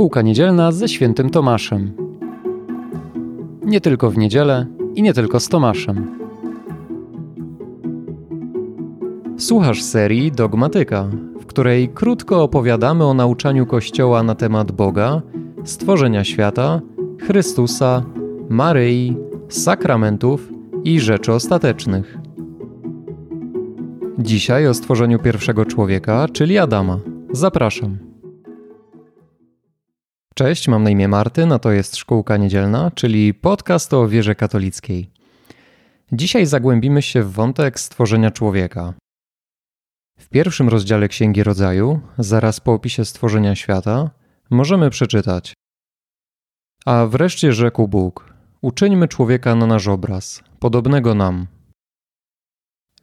Szkółka niedzielna ze świętym Tomaszem. Nie tylko w niedzielę i nie tylko z Tomaszem. Słuchasz serii Dogmatyka, w której krótko opowiadamy o nauczaniu Kościoła na temat Boga, stworzenia świata, Chrystusa, Maryi, sakramentów i rzeczy ostatecznych. Dzisiaj o stworzeniu pierwszego człowieka, czyli Adama. Zapraszam. Cześć, mam na imię Martyn, a to jest Szkółka Niedzielna, czyli podcast o wierze katolickiej. Dzisiaj zagłębimy się w wątek stworzenia człowieka. W pierwszym rozdziale Księgi Rodzaju, zaraz po opisie stworzenia świata, możemy przeczytać: A wreszcie rzekł Bóg: Uczyńmy człowieka na nasz obraz, podobnego nam.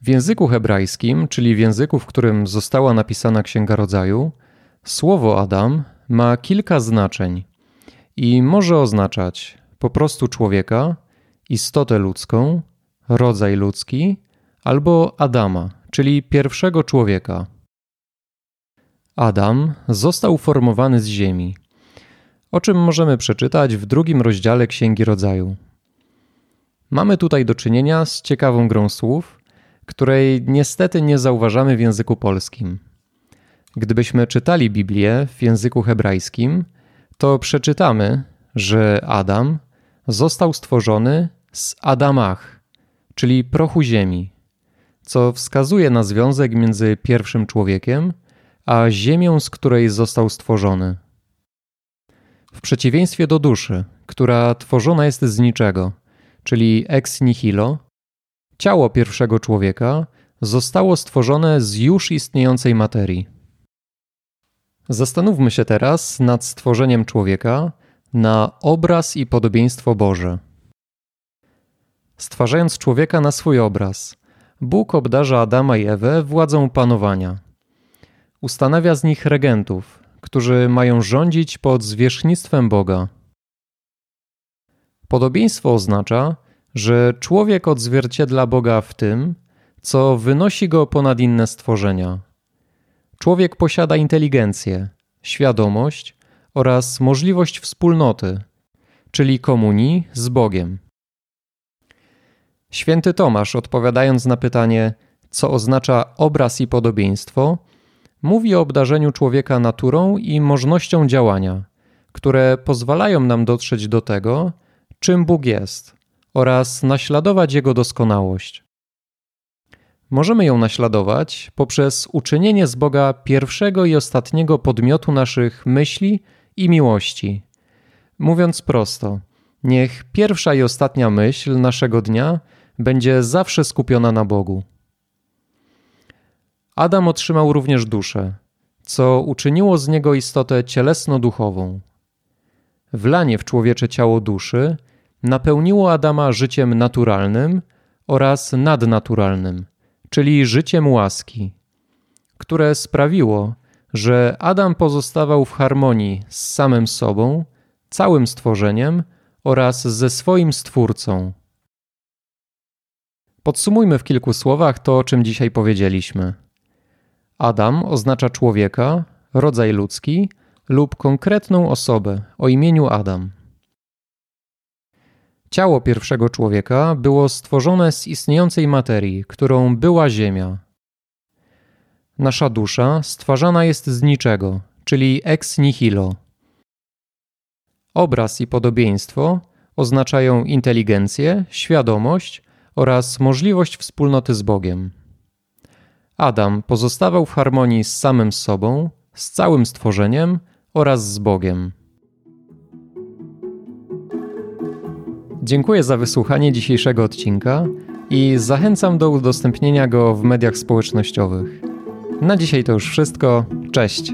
W języku hebrajskim, czyli w języku, w którym została napisana Księga Rodzaju, słowo Adam ma kilka znaczeń i może oznaczać po prostu człowieka, istotę ludzką, rodzaj ludzki albo Adama, czyli pierwszego człowieka. Adam został formowany z ziemi, o czym możemy przeczytać w drugim rozdziale Księgi Rodzaju. Mamy tutaj do czynienia z ciekawą grą słów, której niestety nie zauważamy w języku polskim. Gdybyśmy czytali Biblię w języku hebrajskim, to przeczytamy, że Adam został stworzony z Adamach, czyli prochu ziemi, co wskazuje na związek między pierwszym człowiekiem a ziemią, z której został stworzony. W przeciwieństwie do duszy, która tworzona jest z niczego, czyli ex nihilo, ciało pierwszego człowieka zostało stworzone z już istniejącej materii. Zastanówmy się teraz nad stworzeniem człowieka na obraz i podobieństwo Boże. Stwarzając człowieka na swój obraz, Bóg obdarza Adama i Ewę władzą panowania. Ustanawia z nich regentów, którzy mają rządzić pod zwierzchnictwem Boga. Podobieństwo oznacza, że człowiek odzwierciedla Boga w tym, co wynosi go ponad inne stworzenia. Człowiek posiada inteligencję, świadomość oraz możliwość wspólnoty, czyli komunii z Bogiem. Święty Tomasz, odpowiadając na pytanie, co oznacza obraz i podobieństwo, mówi o obdarzeniu człowieka naturą i możnością działania, które pozwalają nam dotrzeć do tego, czym Bóg jest oraz naśladować Jego doskonałość. Możemy ją naśladować poprzez uczynienie z Boga pierwszego i ostatniego podmiotu naszych myśli i miłości. Mówiąc prosto, niech pierwsza i ostatnia myśl naszego dnia będzie zawsze skupiona na Bogu. Adam otrzymał również duszę, co uczyniło z niego istotę cielesno-duchową. Wlanie w człowiecze ciało duszy napełniło Adama życiem naturalnym oraz nadnaturalnym – czyli życiem łaski, które sprawiło, że Adam pozostawał w harmonii z samym sobą, całym stworzeniem oraz ze swoim Stwórcą. Podsumujmy w kilku słowach to, o czym dzisiaj powiedzieliśmy. Adam oznacza człowieka, rodzaj ludzki lub konkretną osobę o imieniu Adam. Ciało pierwszego człowieka było stworzone z istniejącej materii, którą była Ziemia. Nasza dusza stwarzana jest z niczego, czyli ex nihilo. Obraz i podobieństwo oznaczają inteligencję, świadomość oraz możliwość wspólnoty z Bogiem. Adam pozostawał w harmonii z samym sobą, z całym stworzeniem oraz z Bogiem. Dziękuję za wysłuchanie dzisiejszego odcinka i zachęcam do udostępnienia go w mediach społecznościowych. Na dzisiaj to już wszystko. Cześć.